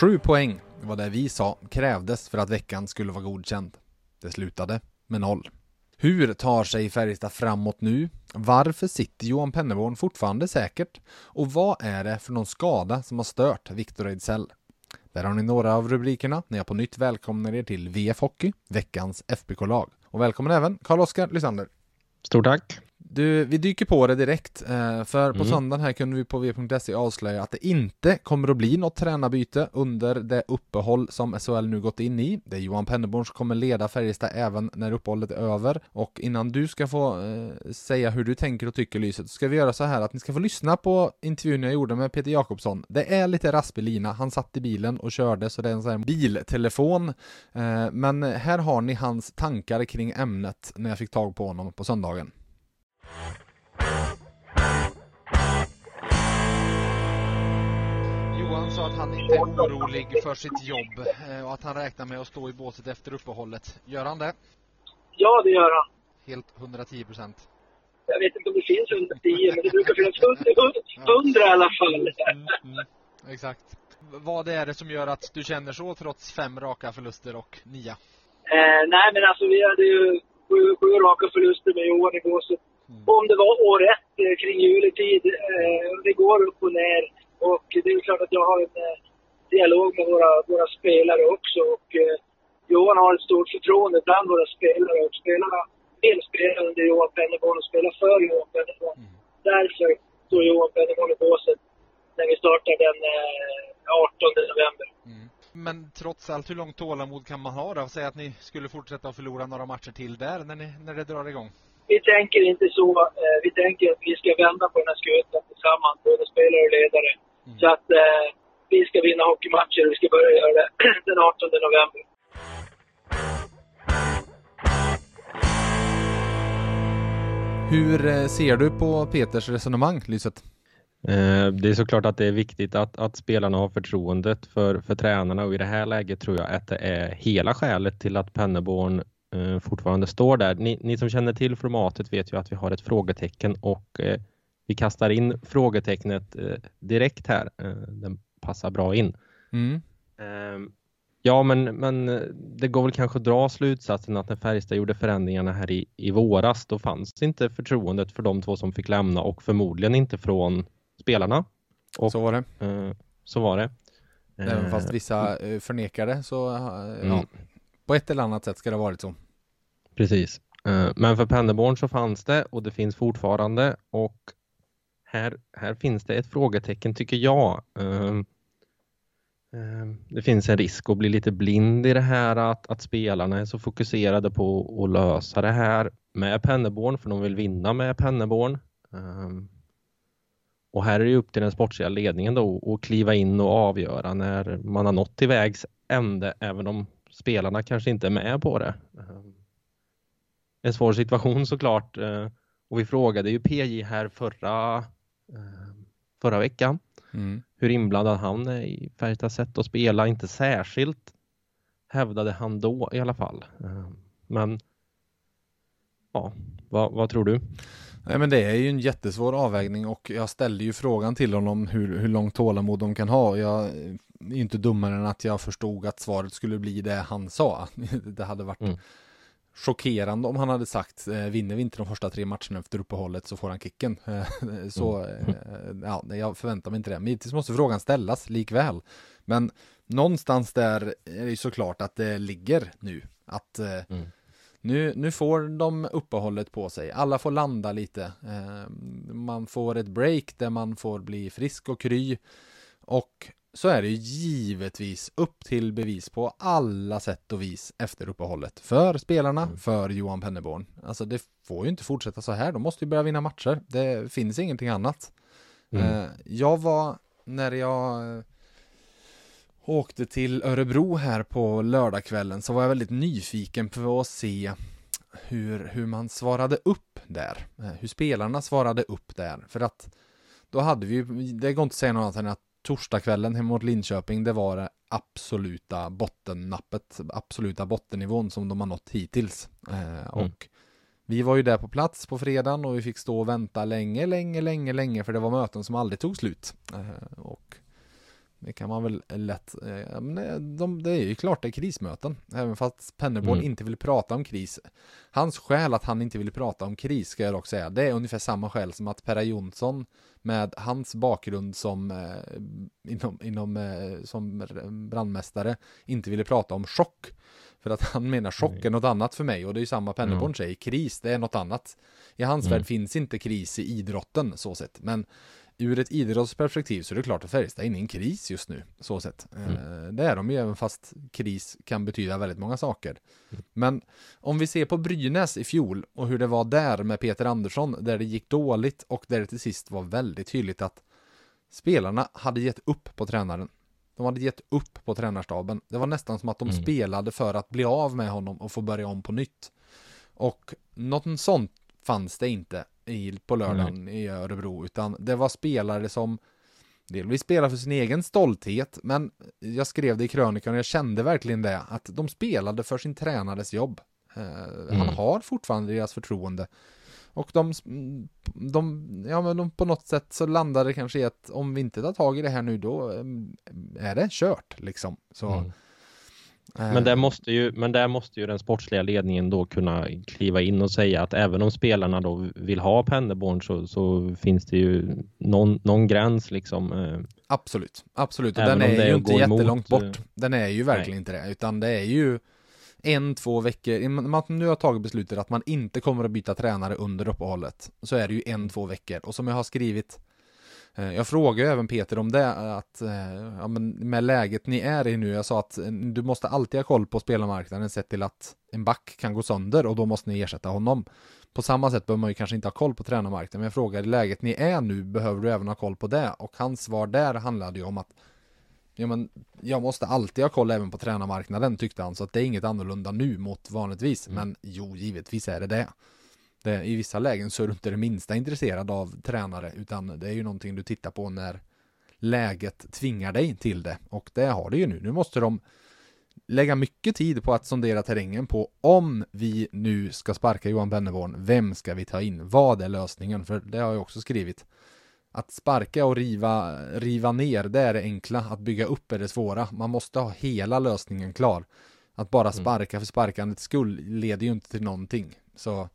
Sju poäng var det vi sa krävdes för att veckan skulle vara godkänd. Det slutade med noll. Hur tar sig Färjestad framåt nu? Varför sitter Johan Penneborn fortfarande säkert? Och vad är det för någon skada som har stört Viktor Ejdsell? Där har ni några av rubrikerna när jag på nytt välkomnar er till VF Hockey, veckans FBK-lag. Och välkommen även Karl-Oskar Lysander. Stort tack! Du, vi dyker på det direkt, eh, för på mm. söndagen här kunde vi på v.se avslöja att det inte kommer att bli något tränarbyte under det uppehåll som SHL nu gått in i. Det är Johan Penneborn som kommer leda Färjestad även när uppehållet är över. Och innan du ska få eh, säga hur du tänker och tycker Lyset, så ska vi göra så här att ni ska få lyssna på intervjun jag gjorde med Peter Jakobsson. Det är lite raspig lina, han satt i bilen och körde, så det är en sån här biltelefon. Eh, men här har ni hans tankar kring ämnet när jag fick tag på honom på söndagen. Johan sa att han inte är orolig för sitt jobb eh, och att han räknar med att stå i båset efter uppehållet. Gör han det? Ja, det gör han. Helt 110 procent? Jag vet inte om det finns 110, men det brukar finnas 100, i alla fall. Mm, mm, exakt. Vad är det som gör att du känner så trots fem raka förluster och nia? Eh, nej, men alltså vi hade ju sju, sju raka förluster med Johan i båset Mm. Om det var år ett eh, kring juletid. Eh, det går upp och ner. Och det är klart att jag har en eh, dialog med våra, våra spelare också. Och Johan har ett stort förtroende bland våra spelare. Och spelarna vill spela under Johan Penneborn och spela för Johan Penneborn. Mm. Därför står Johan Penneborn i båset när vi startar den 18 november. Mm. Men trots allt, hur långt tålamod kan man ha då? Säg att ni skulle fortsätta att förlora några matcher till där när, ni, när det drar igång vi tänker inte så. Eh, vi tänker att vi ska vända på den här skutan tillsammans, både spelare och ledare. Mm. Så att eh, vi ska vinna hockeymatcher och vi ska börja göra det den 18 november. Hur eh, ser du på Peters resonemang, Lyset? Det är såklart att det är viktigt att, att spelarna har förtroendet för, för tränarna och i det här läget tror jag att det är hela skälet till att Penneborn eh, fortfarande står där. Ni, ni, som känner till formatet vet ju att vi har ett frågetecken och eh, vi kastar in frågetecknet eh, direkt här. Eh, den passar bra in. Mm. Ehm, ja, men, men det går väl kanske att dra slutsatsen att när Färjestad gjorde förändringarna här i, i våras, då fanns inte förtroendet för de två som fick lämna och förmodligen inte från spelarna. Och, så var det. Eh, så var det. Även fast vissa förnekade så, ja, mm. På ett eller annat sätt ska det ha varit så. Precis. Eh, men för Pennerborn så fanns det och det finns fortfarande och här, här finns det ett frågetecken tycker jag. Ehm, ehm, det finns en risk att bli lite blind i det här att, att spelarna är så fokuserade på att lösa det här med Pennerborn för de vill vinna med Pennerborn. Ehm, och här är det upp till den sportsliga ledningen då att kliva in och avgöra när man har nått till vägs ände även om spelarna kanske inte är med på det. Ehm, en svår situation såklart. Eh, och vi frågade ju PJ här förra, ehm, förra veckan mm. hur inblandad han är i Färjestads sätt att spela. Inte särskilt hävdade han då i alla fall. Ehm, men ja, vad, vad tror du? Nej men det är ju en jättesvår avvägning och jag ställde ju frågan till honom hur, hur långt tålamod de kan ha. Jag är inte dummare än att jag förstod att svaret skulle bli det han sa. Det hade varit mm. chockerande om han hade sagt eh, vinner vi inte de första tre matcherna efter uppehållet så får han kicken. så mm. ja, jag förväntar mig inte det. Men givetvis måste frågan ställas likväl. Men någonstans där är det ju såklart att det ligger nu. Att mm nu, nu får de uppehållet på sig. Alla får landa lite. Eh, man får ett break där man får bli frisk och kry. Och så är det givetvis upp till bevis på alla sätt och vis efter uppehållet. För spelarna, mm. för Johan Penneborn. Alltså det får ju inte fortsätta så här. De måste ju börja vinna matcher. Det finns ingenting annat. Mm. Eh, jag var, när jag åkte till Örebro här på lördagskvällen så var jag väldigt nyfiken på att se hur, hur man svarade upp där. Eh, hur spelarna svarade upp där. För att då hade vi det går inte att säga något annat än att torsdagskvällen hemma mot Linköping, det var det absoluta bottennappet, absoluta bottennivån som de har nått hittills. Eh, mm. och vi var ju där på plats på fredagen och vi fick stå och vänta länge, länge, länge, länge för det var möten som aldrig tog slut. Eh, och det kan man väl lätt, eh, men de, det är ju klart det är krismöten, även fast Pennerborn mm. inte vill prata om kris. Hans skäl att han inte vill prata om kris, ska jag dock säga, det är ungefär samma skäl som att Perra Jonsson med hans bakgrund som, eh, inom, inom, eh, som brandmästare inte ville prata om chock. För att han menar chock är något annat för mig och det är ju samma Pennerborn mm. säger, kris det är något annat. I hans mm. värld finns inte kris i idrotten så sett, men ur ett idrottsperspektiv så är det klart att Färjestad är inne i en kris just nu, så sett. Mm. Eh, det är de ju, även fast kris kan betyda väldigt många saker. Mm. Men om vi ser på Brynäs i fjol och hur det var där med Peter Andersson, där det gick dåligt och där det till sist var väldigt tydligt att spelarna hade gett upp på tränaren. De hade gett upp på tränarstaben. Det var nästan som att de mm. spelade för att bli av med honom och få börja om på nytt. Och något sånt fanns det inte i, på lördagen mm. i Örebro, utan det var spelare som delvis spelade för sin egen stolthet, men jag skrev det i krönikan och jag kände verkligen det, att de spelade för sin tränares jobb. Eh, mm. Han har fortfarande deras förtroende. Och de, de, ja men de på något sätt så landade det kanske i att om vi inte tar tag i det här nu då eh, är det kört liksom. Så mm. Men där, måste ju, men där måste ju den sportsliga ledningen då kunna kliva in och säga att även om spelarna då vill ha Penderborn så, så finns det ju någon, någon gräns liksom. Eh, absolut, absolut. Och den är ju inte jättelångt bort. Eh, den är ju verkligen nej. inte det, utan det är ju en, två veckor, man nu har tagit beslutet att man inte kommer att byta tränare under uppehållet, så är det ju en, två veckor. Och som jag har skrivit Eh, jag frågade även Peter om det, att eh, ja, men med läget ni är i nu, jag sa att eh, du måste alltid ha koll på spelarmarknaden sett till att en back kan gå sönder och då måste ni ersätta honom. På samma sätt behöver man ju kanske inte ha koll på tränarmarknaden, men jag frågade läget ni är nu, behöver du även ha koll på det? Och hans svar där handlade ju om att ja, men jag måste alltid ha koll även på tränarmarknaden tyckte han, så att det är inget annorlunda nu mot vanligtvis, mm. men jo, givetvis är det det. Det, I vissa lägen så är du inte det minsta intresserad av tränare utan det är ju någonting du tittar på när läget tvingar dig till det och det har det ju nu. Nu måste de lägga mycket tid på att sondera terrängen på om vi nu ska sparka Johan Benneborn, vem ska vi ta in? Vad är lösningen? För det har jag också skrivit. Att sparka och riva, riva ner, det är det enkla. Att bygga upp är det svåra. Man måste ha hela lösningen klar. Att bara mm. sparka för sparkandets skull leder ju inte till någonting. Så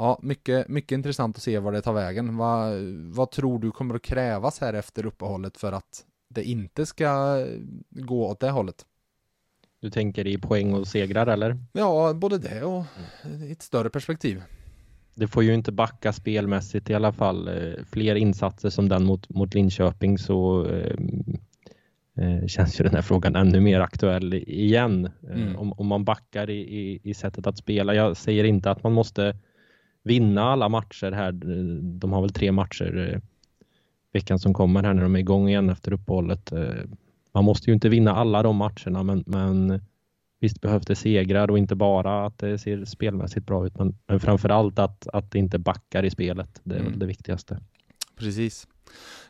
Ja, mycket, mycket intressant att se var det tar vägen. Vad, vad tror du kommer att krävas här efter uppehållet för att det inte ska gå åt det hållet? Du tänker i poäng och segrar eller? Ja, både det och i ett större perspektiv. Det får ju inte backa spelmässigt i alla fall. Eh, fler insatser som den mot, mot Linköping så eh, eh, känns ju den här frågan ännu mer aktuell igen. Eh, mm. om, om man backar i, i, i sättet att spela. Jag säger inte att man måste vinna alla matcher här. De har väl tre matcher eh, veckan som kommer här när de är igång igen efter uppehållet. Eh, man måste ju inte vinna alla de matcherna men, men visst behövs det segrar och inte bara att det ser spelmässigt bra ut men, men framförallt att, att det inte backar i spelet. Det är mm. väl det viktigaste. Precis.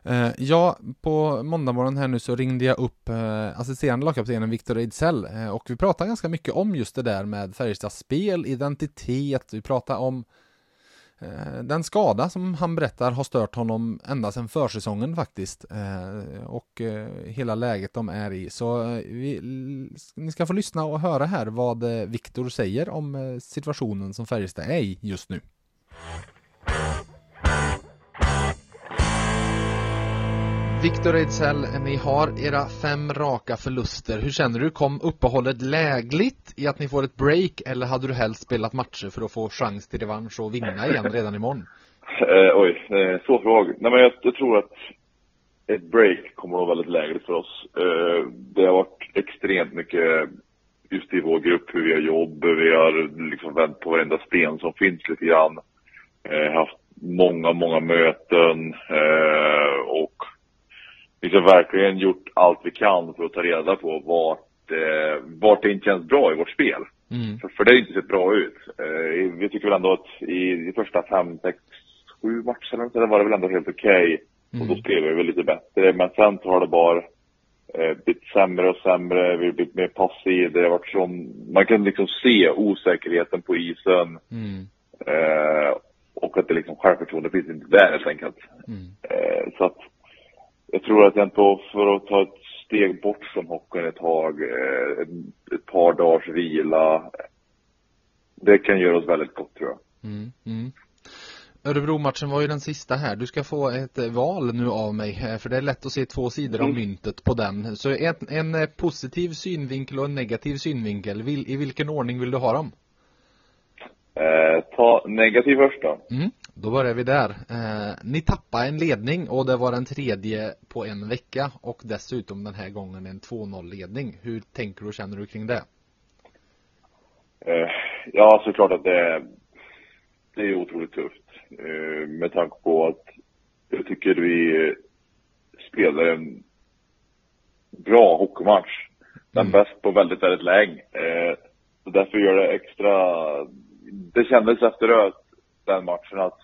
Uh, ja, på måndagmorgon här nu så ringde jag upp uh, assisterande lagkaptenen Viktor Ejdsell uh, och vi pratade ganska mycket om just det där med Färjestads spel, identitet, vi pratade om Eh, den skada som han berättar har stört honom ända sedan försäsongen faktiskt eh, och eh, hela läget de är i. Så vi, ni ska få lyssna och höra här vad Viktor säger om situationen som Färjestad är i just nu. Viktor Ejdsell, ni har era fem raka förluster. Hur känner du? Kom uppehållet lägligt i att ni får ett break eller hade du helst spelat matcher för att få chans till revansch och vinna igen redan imorgon? Eh, oj, eh, svår fråga. Nej, men jag, jag, tror att ett break kommer att vara väldigt lägligt för oss. Eh, det har varit extremt mycket just i vår grupp, hur vi har jobb, vi har liksom vänt på varenda sten som finns lite grann. Eh, haft många, många möten eh, och liksom verkligen gjort allt vi kan för att ta reda på vart, eh, vart det inte känns bra i vårt spel. Mm. För, för det har inte sett bra ut. Eh, vi tycker väl ändå att i de första fem, sex, sju matcherna så var det väl ändå helt okej. Och då Mm. spelade vi väl lite bättre. Men sen har det bara eh, blivit sämre och sämre. Vi har blivit mer passiva. Det har varit som, man kan liksom se osäkerheten på isen. Mm. Eh, och att det liksom självförtroendet finns inte där helt enkelt. Mm. Eh, så att jag tror att ändå för att ta ett steg bort från hockeyn ett tag, eh, ett, par dagars vila. Det kan göra oss väldigt gott tror jag. Mm. Mm. Örebro-matchen var ju den sista här. Du ska få ett eh, val nu av mig, för det är lätt att se två sidor av Mm. myntet på den. Så en, en eh, positiv synvinkel och en negativ synvinkel. Vil, I vilken ordning vill du ha dem? Eh, ta negativ först då. Mm. Då börjar vi där. Eh, ni tappade en ledning och det var den tredje på en vecka och dessutom den här gången en 2-0 ledning. Hur tänker du och känner du kring det? Eh, ja, såklart att det, det är otroligt tufft. Eh, med tanke på att jag tycker vi spelar en bra hockeymatch. Den Mm. bäst på väldigt, väldigt länge. Eh, så därför gör det extra... Det kändes efteråt, den matchen, att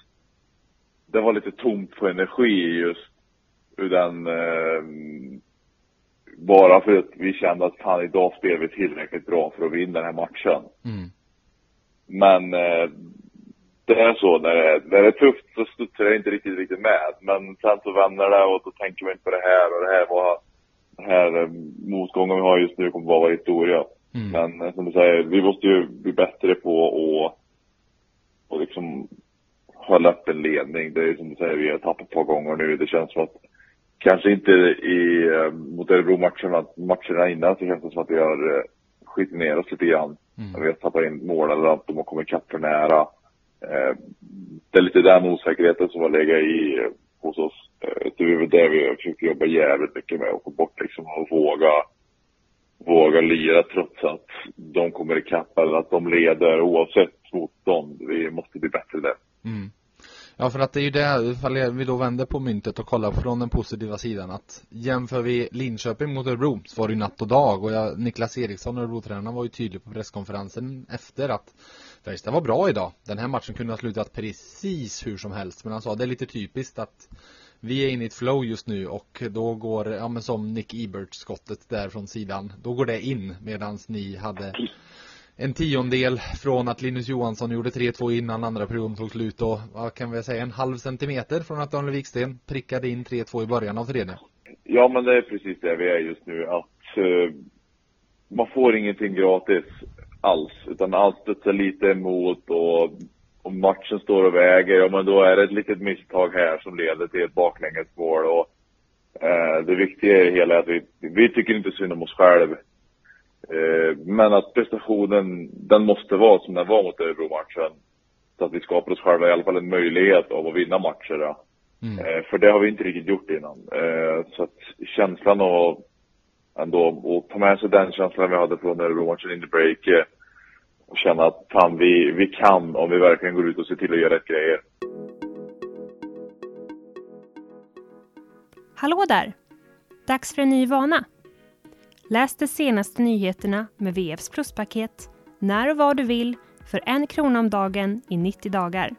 det var lite tomt på energi just ur den... Eh, bara för att vi kände att fan, idag spelar vi tillräckligt bra för att vinna den här matchen. Mm. Men eh, det är så, när det, när det är tufft så studsar jag inte riktigt, riktigt med. Men sen så vänder det och då tänker man inte på det här och det här var, den här eh, motgången vi har just nu kommer bara vara historia. Mm. Men eh, som du säger, vi måste ju bli bättre på att och liksom hålla upp en ledning. Det är som du säger, vi har tappat ett par gånger nu. Det känns som att kanske inte i, eh, mot Örebro-matcherna, matcherna innan så känns det som att vi har eh, skitit ner oss lite grann. Mm. Vi har tappat in mål eller att de har kommit ikapp för nära. Eh, det är lite den osäkerheten som har legat i hos oss. Det är väl det vi har försökt jobba jävligt mycket med. Att få bort liksom och våga, våga lira trots att de kommer ikapp eller att de leder oavsett motstånd. Vi måste bli bättre där. Mm. Ja, för att det är ju det, ifall vi då vänder på myntet och kollar från den positiva sidan att jämför vi Linköping mot Örebro så var det ju natt och dag och jag, Niklas Eriksson, Örebro-tränaren, var ju tydlig på presskonferensen efter att Färjestad var bra idag. Den här matchen kunde ha slutat precis hur som helst, men han sa det är lite typiskt att vi är inne i ett flow just nu och då går, ja men som Nick Ebert skottet där från sidan, då går det in medans ni hade en tiondel från att Linus Johansson gjorde 3-2 innan andra perioden tog slut och vad kan vi säga en halv centimeter från att Daniel Wiksten prickade in 3-2 i början av tredje. Ja, men det är precis det vi är just nu. Att uh, man får ingenting gratis alls. Utan allt studsar lite emot och om matchen står och väger, ja men då är det ett litet misstag här som leder till ett baklängesmål. Och uh, det viktiga i det hela är att vi, vi tycker inte synd om oss själva. Eh, men att prestationen, den måste vara som den var mot Örebro-matchen. Så att vi skapar oss själva i alla fall en möjlighet av att vinna matcher. Mm. Eh, för det har vi inte riktigt gjort innan. Eh, så att känslan av ändå att ta med sig den känslan vi hade från Örebro-matchen in the break och känna att fan vi, vi kan om vi verkligen går ut och ser till att göra rätt grejer. Hallå där! Dags för en ny vana. Läs de senaste nyheterna med VFs pluspaket när och var du vill för en krona om dagen i 90 dagar.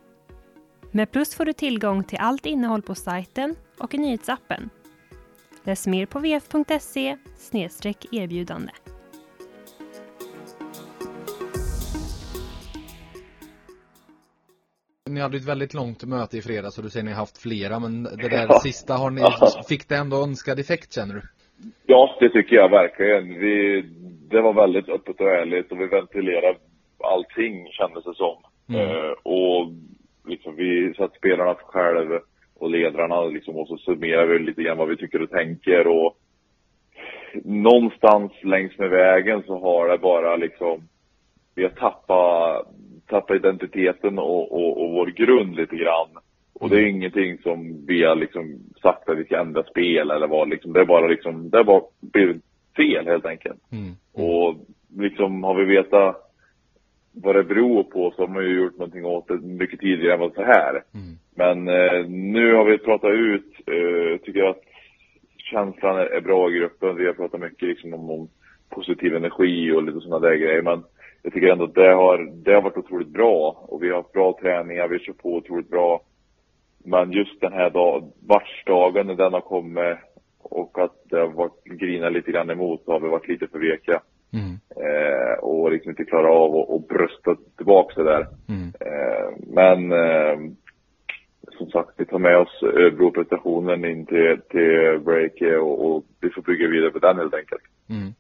Med Plus får du tillgång till allt innehåll på sajten och i nyhetsappen. Läs mer på vf.se erbjudande. Ni hade ett väldigt långt möte i fredags så du säger ni har haft flera men det där Ja. sista har ni, fick det ändå önskad effekt känner du? Ja, det tycker jag verkligen. Vi, det var väldigt öppet och ärligt och vi ventilerade allting kändes det som. Mm. Eh, och liksom vi satt spelarna själv och ledarna liksom och så summerade vi lite grann vad vi tycker och tänker och någonstans längs med vägen så har det bara liksom vi har tappat, tappat identiteten och, och, och vår grund lite grann. Och det är ingenting som vi har liksom sagt att vi ska ändra spel eller vad liksom. Det är bara liksom, det bara blivit fel helt enkelt. Mm. Och liksom har vi vetat vad det beror på så har man ju gjort någonting åt det mycket tidigare än vad så här. Mm. Men eh, nu har vi pratat ut, eh, tycker jag att känslan är, är bra i gruppen. Vi har pratat mycket liksom om, om positiv energi och lite sådana där grejer. Men jag tycker ändå att det har, det har varit otroligt bra. Och vi har haft bra träningar, vi kör på otroligt bra. Men just den här dag, matchdagen när den har kommit och att det har varit grina lite grann emot så har vi varit lite för veka. Mm. Eh, och liksom inte klarat av att brösta tillbaka det där. Mm. Eh, men eh, som sagt, vi tar med oss Örebro-prestationen in till, till break och, och, vi får bygga vidare på den helt enkelt. Mm.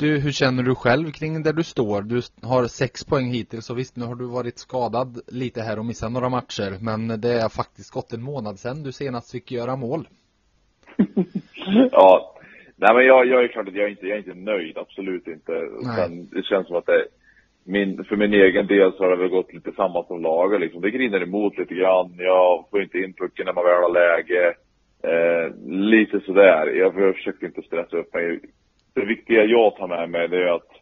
Du, hur känner du själv kring där du står? Du har sex poäng hittills och visst, nu har du varit skadad lite här och missat några matcher, men det är faktiskt gått en månad sedan du senast fick göra mål. ja, nej men jag, jag är klart att jag är inte, jag är inte nöjd, absolut inte. Sen, det känns som att det, min, för min egen del så har det väl gått lite samma som laget liksom. Det griner emot lite grann. Jag får inte in pucken när man väl har läge. Eh, lite sådär. Jag försöker inte stressa upp mig. Det viktiga jag tar med mig det är att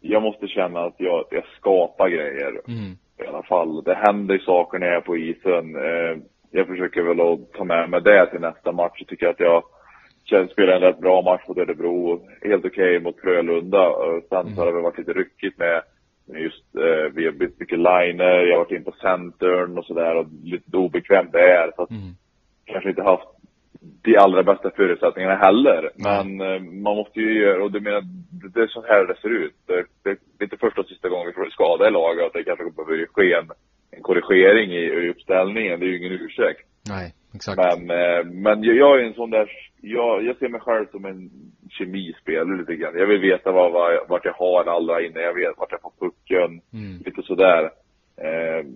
jag måste känna att jag, jag skapar grejer. Mm. I alla fall. Det händer saker när jag är på isen. Eh, jag försöker väl att ta med mig det till nästa match. Jag tycker att jag spelade en rätt bra match mot Örebro. Helt okej okay mot Frölunda. Sen mm. så har det väl varit lite ryckigt med just eh, vi har bytt mycket liner, jag har varit in på centern och sådär och lite obekvämt där. Så att mm. kanske inte haft de allra bästa förutsättningarna heller. Men eh, man måste ju göra, och du menar, det, är så här det ser ut. Det, det, det är inte första och sista gången vi får skada i laget, att det kanske behöver ske en, en korrigering i, i uppställningen. Det är ju ingen ursäkt. Nej, exakt. Men, eh, men jag, jag är en sån där, jag, jag ser mig själv som en kemispelare lite grann. Jag vill veta vad, vad, vart jag har alla inne, jag vet vart jag får pucken, mm. lite sådär. Eh,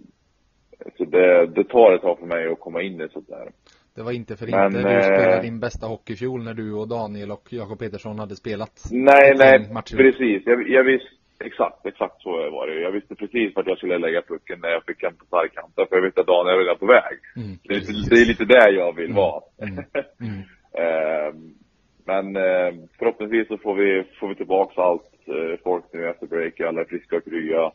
så det, det tar ett tag för mig att komma in i sånt där. Det var inte för Men, inte du spelade eh, din bästa hockeyfjol när du och Daniel och Jakob Petersson hade spelat. Nej, nej, precis. Jag, jag visste, exakt, exakt så var det. Jag visste precis vart jag skulle lägga pucken när jag fick den på sargkanten. För jag visste att Daniel var på väg. Mm, det, det, är lite där jag vill mm, vara. Mm, eh, men eh, förhoppningsvis så får vi, får vi tillbaka allt eh, folk nu efter break. Alla är friska och krya.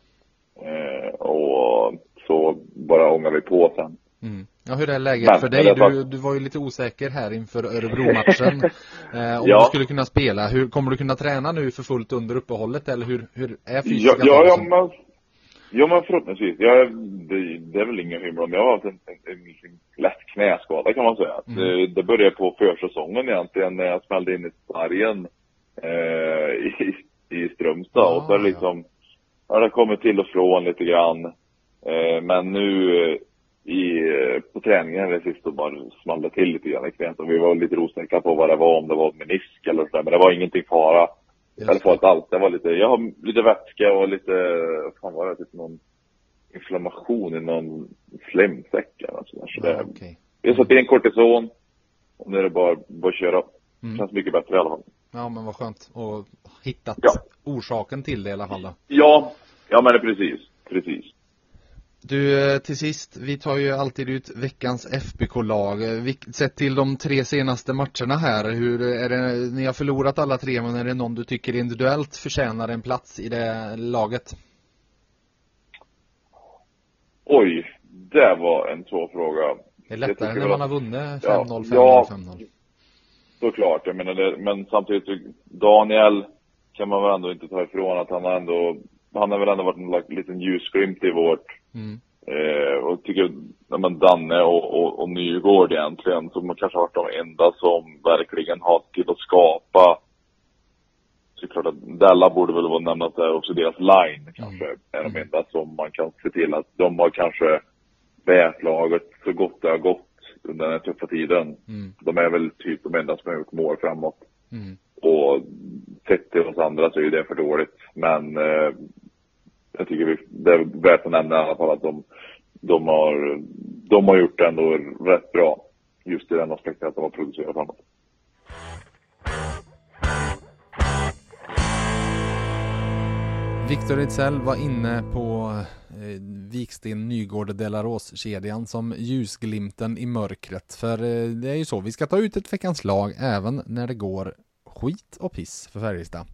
Eh, och så bara ångar vi på sen. Mm. Ja, hur är läget men, för dig? Du, du var ju lite osäker här inför Örebro-matchen. eh, om ja. du skulle kunna spela. Hur, kommer du kunna träna nu för fullt under uppehållet? Eller hur, hur är fysiska ja, ja, ja, men, ja, men förhoppningsvis. Jag, det, det är väl ingen hymla om jag har haft en, en, en, lätt knäskada kan man säga. Mm. Det, det började på försäsongen egentligen när jag smällde in i sargen eh, i, i Strömstad. Ah, och så är det liksom, ja, det har kommit till och från lite grann. Eh, men nu i, eh, på träningen det sist bara small det till lite grann i knät och vi var lite osäkra på vad det var, om det var menisk eller sådär. Men det var ingenting fara. Eller farligt alls. Det var lite, jag har lite vätska och lite, vad fan var det, typ någon inflammation i någon slemsäck eller sådär. Så det, okay. Vi har satt in kortison och nu är det bara, bara att köra. Mm. Känns mycket bättre i alla fall. Ja men vad skönt. Och hittat ja. orsaken till det i alla fall då. Ja, ja men det är precis, precis. Du, eh, till sist, vi tar ju alltid ut veckans FBK-lag. Sett till de tre senaste matcherna här, hur är det, ni har förlorat alla tre, men är det någon du tycker individuellt förtjänar en plats i det laget? Oj, det var en svår fråga. Det är lättare när man har vunnit 5-0, 5-0, ja, 5-0. Såklart, jag menar det, men samtidigt, Daniel kan man väl ändå inte ta ifrån att han har ändå, han har väl ändå varit en liten ljusglimt i vårt Mm. Eh, och tycker, ja, men Danne och, och, och Nygård egentligen, som kanske har varit de enda som verkligen har till att skapa så klart att Della borde väl vara nämnas där också, deras line kanske mm. är de enda som man kan se till att de har kanske bärt laget så gott det har gått under den här tuffa tiden. Mm. De är väl typ de enda som har gjort mål framåt. Mm. Och sett till oss andra så är det för dåligt. Men eh, jag tycker vi, det är värt att nämna i alla fall att de, de, har, de har gjort det ändå rätt bra. Just i den aspekten att de har producerat framåt. Viktor Ejdsell var inne på eh, Viksten Nygård Delaros-kedjan som ljusglimten i mörkret. För eh, det är ju så, vi ska ta ut ett veckans lag även när det går skit och piss för Färjestad.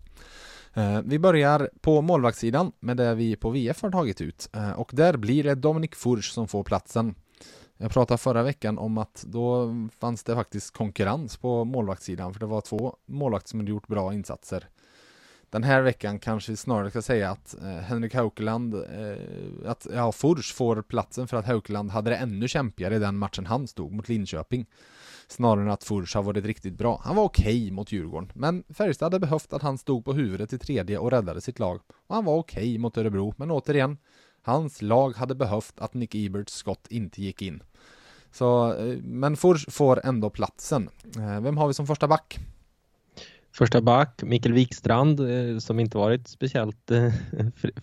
Eh, vi börjar på målvaktssidan med det vi på VF har tagit ut eh, och där blir det Dominic Furch som får platsen. Jag pratade förra veckan om att då fanns det faktiskt konkurrens på målvaktssidan för det var två målvakter som hade gjort bra insatser. Den här veckan kanske vi snarare ska säga att eh, Henrik Haukeland, att ja, Furch får platsen för att Haukeland hade det ännu kämpigare i den matchen han stod mot Linköping. Snarare än att Furs har varit riktigt bra. Han var okej okay mot Djurgården, men Färjestad hade behövt att han stod på huvudet i tredje och räddade sitt lag. Och han var okej okay mot Örebro, men återigen, Hans lag hade behövt att Nick Eberts skott inte gick in. Så, eh, men Furs får ändå platsen. Eh, vem har vi som första back? Första back, Mikael Wikstrand, eh, som inte varit speciellt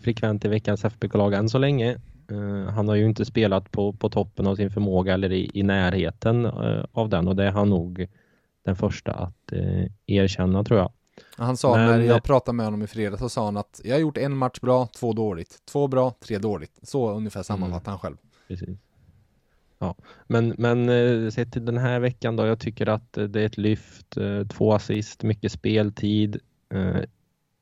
frekvent i veckans FBK-lag än så länge. Han har ju inte spelat på, på toppen av sin förmåga eller i, i närheten av den och det är han nog den första att erkänna tror jag. Han sa Men, när jag pratade med honom i fredags så sa han att jag har gjort en match bra, två dåligt. Två bra, tre dåligt. Så ungefär sammanfattar mm, han själv. Precis. Ja, men, men eh, sett till den här veckan då, jag tycker att det är ett lyft, eh, två assist, mycket speltid.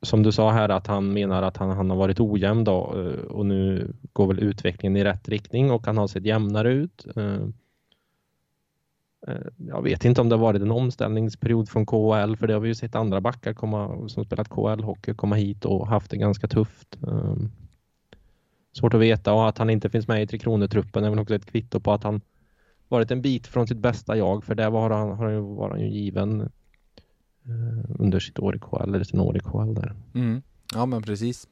Som du sa här att han menar att han, han har varit ojämn då eh, och nu går väl utvecklingen i rätt riktning och han har sett jämnare ut. Eh, eh, jag vet inte om det har varit en omställningsperiod från KHL för det har vi ju sett andra backar komma, som spelat KHL-hockey komma hit och haft det ganska tufft. Svårt att veta och att han inte finns med i Tre Kronor-truppen är väl också ett kvitto på att han varit en bit från sitt bästa jag för där var han, har han, var han ju given Eh, under sitt år i KL, eller sin år i KL där. Mm. Ja men precis.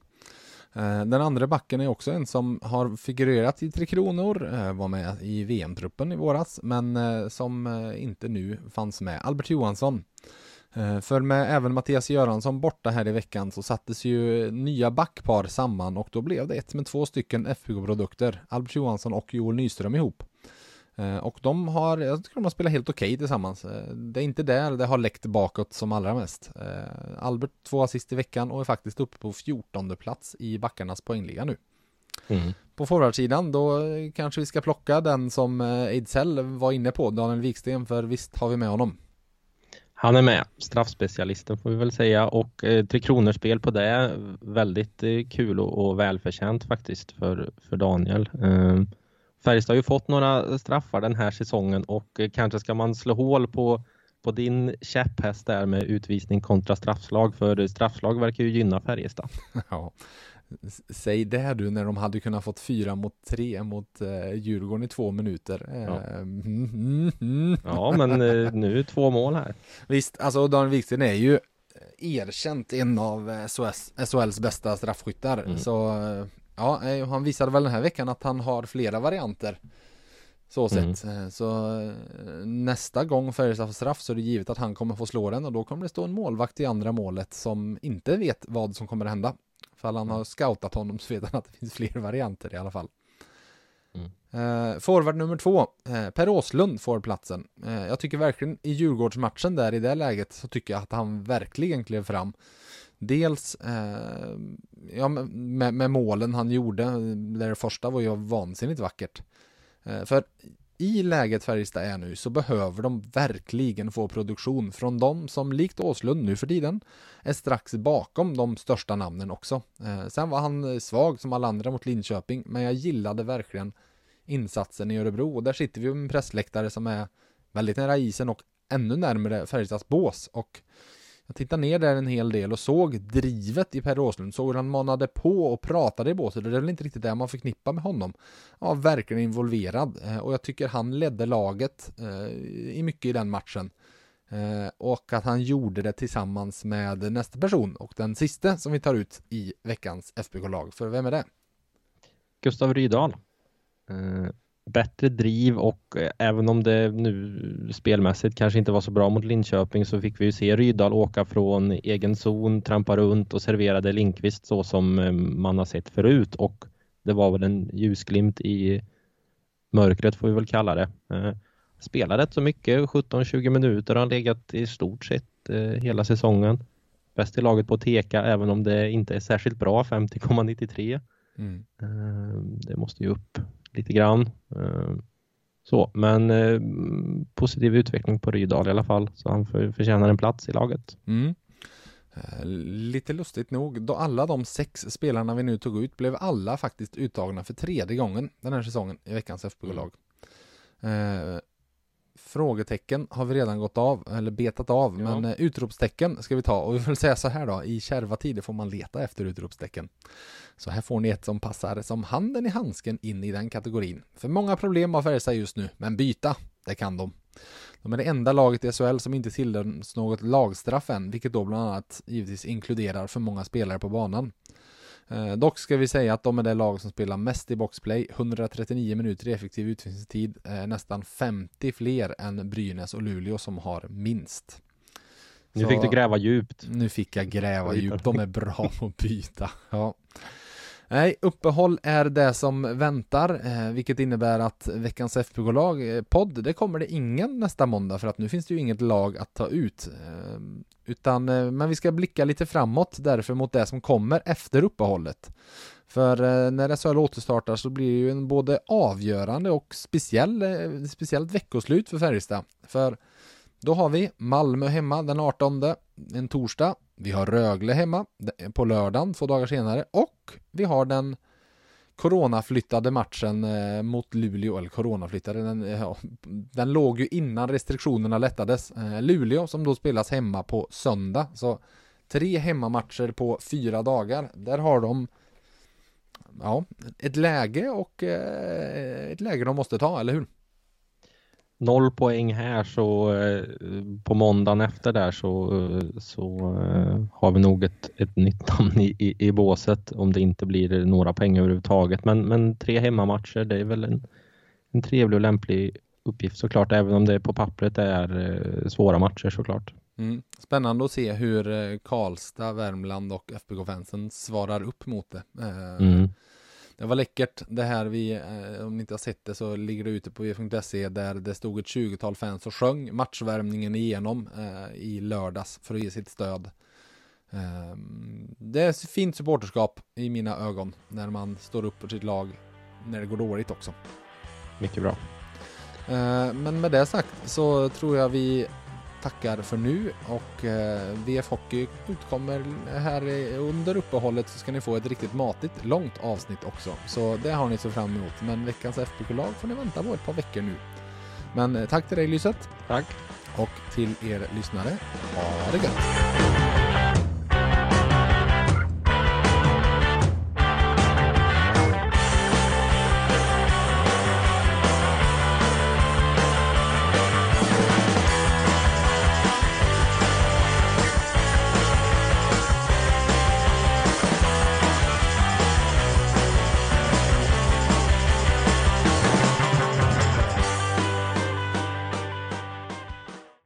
Eh, den andra backen är också en som har figurerat i Tre Kronor, eh, var med i VM-truppen i våras, men som inte nu fanns med. Albert Johansson för med även Mattias Göransson borta här i veckan så sattes ju nya backpar samman och då blev det ett med två stycken FBK-produkter, Albert Johansson och Joel Nyström ihop. Eh, och de har, jag tycker de har spelat helt okej okay tillsammans. Eh, det är inte där det har läckt bakåt som allra mest. Albert två assist i veckan och är faktiskt uppe på 14 plats i backarnas poängliga nu. Mm. På forwardsidan då kanske vi ska plocka den som Ejdsell var inne på, Daniel Wiksten, för visst har vi med honom. Han är med, straffspecialisten får vi väl säga och eh, Tre Kronor spel på det. Väldigt eh, kul och, och välförtjänt faktiskt för, för Daniel. Eh, Färjestad har ju fått några straffar den här säsongen och eh, kanske ska man slå hål på, på din käpphäst där med utvisning kontra straffslag för straffslag verkar ju gynna Färjestad. Ja, Säg det du när de hade kunnat fått fyra mot tre mot eh, Djurgården i två minuter. Ja, mm, mm, mm. ja men eh, nu två mål här. Visst, alltså Daniel Wiksten är ju erkänt en av SHLs bästa straffskyttar. Mm. Så ja, eh, han visade väl den här veckan att han har flera varianter. Så sett. Mm. Eh, så nästa gång Färjestad får straff så är det givet att han kommer få slå den och då kommer det stå en målvakt i andra målet som inte vet vad som kommer att hända. För han har scoutat honom så vet han att det finns fler varianter i alla fall. Mm. Eh, forward nummer två, eh, Per Åslund får platsen. Eh, jag tycker verkligen i Djurgårdsmatchen där i det läget så tycker jag att han verkligen klev fram. Dels eh, ja, med, med, målen han gjorde, där det första var ju vansinnigt vackert. Eh, för i läget Färjestad är nu så behöver de verkligen få produktion från dem som likt Åslund nu för tiden är strax bakom de största namnen också. Eh, sen var han svag som alla andra mot Linköping, men jag gillade verkligen insatsen i Örebro och där sitter vi med en pressläktare som är väldigt nära isen och ännu närmare Färjestads bås och jag tittade ner där en hel del och såg drivet i Per Åslund, såg hur han manade på och pratade i båset. Det är väl inte riktigt det man förknippar med honom. Ja, verkligen involverad eh, och jag tycker han ledde laget eh, i mycket i den matchen. Eh, och att han gjorde det tillsammans med nästa person och den sista som vi tar ut i veckans FBK-lag. För vem är det? Gustav Rydahl bättre driv och eh, även om det nu spelmässigt kanske inte var så bra mot Linköping så fick vi ju se Rydal åka från egen zon, trampa runt och serverade Linkvist så som eh, man har sett förut och det var väl en ljusglimt i mörkret får vi väl kalla det. Eh, spelade rätt så mycket, 17-20 minuter har han legat i stort sett hela säsongen. Bäst i laget på Teka även om det inte är särskilt bra, 50,93. Mm. Det måste ju upp lite grann. Eh, så, men eh, positiv utveckling på Rydahl i alla fall, så han förtjänar en plats i laget. Mm. Eh, lite lustigt nog, då alla de sex spelarna vi nu tog ut blev alla faktiskt uttagna för tredje gången den här säsongen i veckans FBK-lag. Eh, frågetecken har vi redan gått av, eller betat av, Ja. men eh, utropstecken ska vi ta. Och vi får säga så här då, i kärva tider får man leta efter utropstecken. Så här får ni ett som passar som handen i handsken in i den kategorin. För många problem har Färjestad just nu, men byta, det kan de. De är det enda laget i SHL som inte tilldöms något lagstraff än, vilket då bland annat givetvis inkluderar för många spelare på banan. Eh, dock ska vi säga att de är det lag som spelar mest i boxplay, 139 minuter i effektiv utvisningstid, eh, nästan 50 fler än Brynäs och Luleå som har minst. Nu Så- fick du gräva djupt. nu fick jag gräva djupt. De är bra på att byta. Ja. Nej, uppehåll är det som väntar, eh, vilket innebär att veckans FBK-lag-podd, eh, det kommer det ingen nästa måndag för att nu finns det ju inget lag att ta ut. Eh, utan, men vi ska blicka lite framåt därför mot det som kommer efter uppehållet. För när SHL återstartar så blir det ju en både avgörande och speciell, speciellt veckoslut för Färjestad. För då har vi Malmö hemma den 18, en torsdag. Vi har Rögle hemma på lördagen, två dagar senare. Och vi har den coronaflyttade matchen eh, mot Luleå, eller coronaflyttade, den, eh, ja, den låg ju innan restriktionerna lättades. Eh, Luleå som då spelas hemma på söndag. Så tre hemmamatcher på fyra dagar. Där har de ja, ett läge och eh, ett läge de måste ta, eller hur? Noll poäng här så eh, på måndagen efter där så, eh, så eh, har vi nog ett, ett nytt namn i, i, i båset om det inte blir några poäng överhuvudtaget. Men, men tre hemmamatcher det är väl en, en trevlig och lämplig uppgift såklart även om det på pappret är eh, svåra matcher såklart. Mm. Spännande att se hur eh, Karlstad, Värmland och FBK-fansen svarar upp mot det. Eh, Mm. Det var läckert det här vi, eh, om ni inte har sett det så ligger det ute på v.se där det stod ett 20-tal fans och sjöng matchvärmningen igenom eh, i lördags för att ge sitt stöd. Eh, det är fint supporterskap i mina ögon när man står upp för sitt lag när det går dåligt också. Mycket bra. Eh, Men med det sagt så tror jag vi tackar för nu och eh, VF Hockey utkommer här under uppehållet så ska ni få ett riktigt matigt långt avsnitt också. Så det har ni så fram emot. Men veckans FBK-lag får ni vänta på ett par veckor nu. Men eh, tack till dig Lyset Tack. och till er lyssnare. Ha det gött!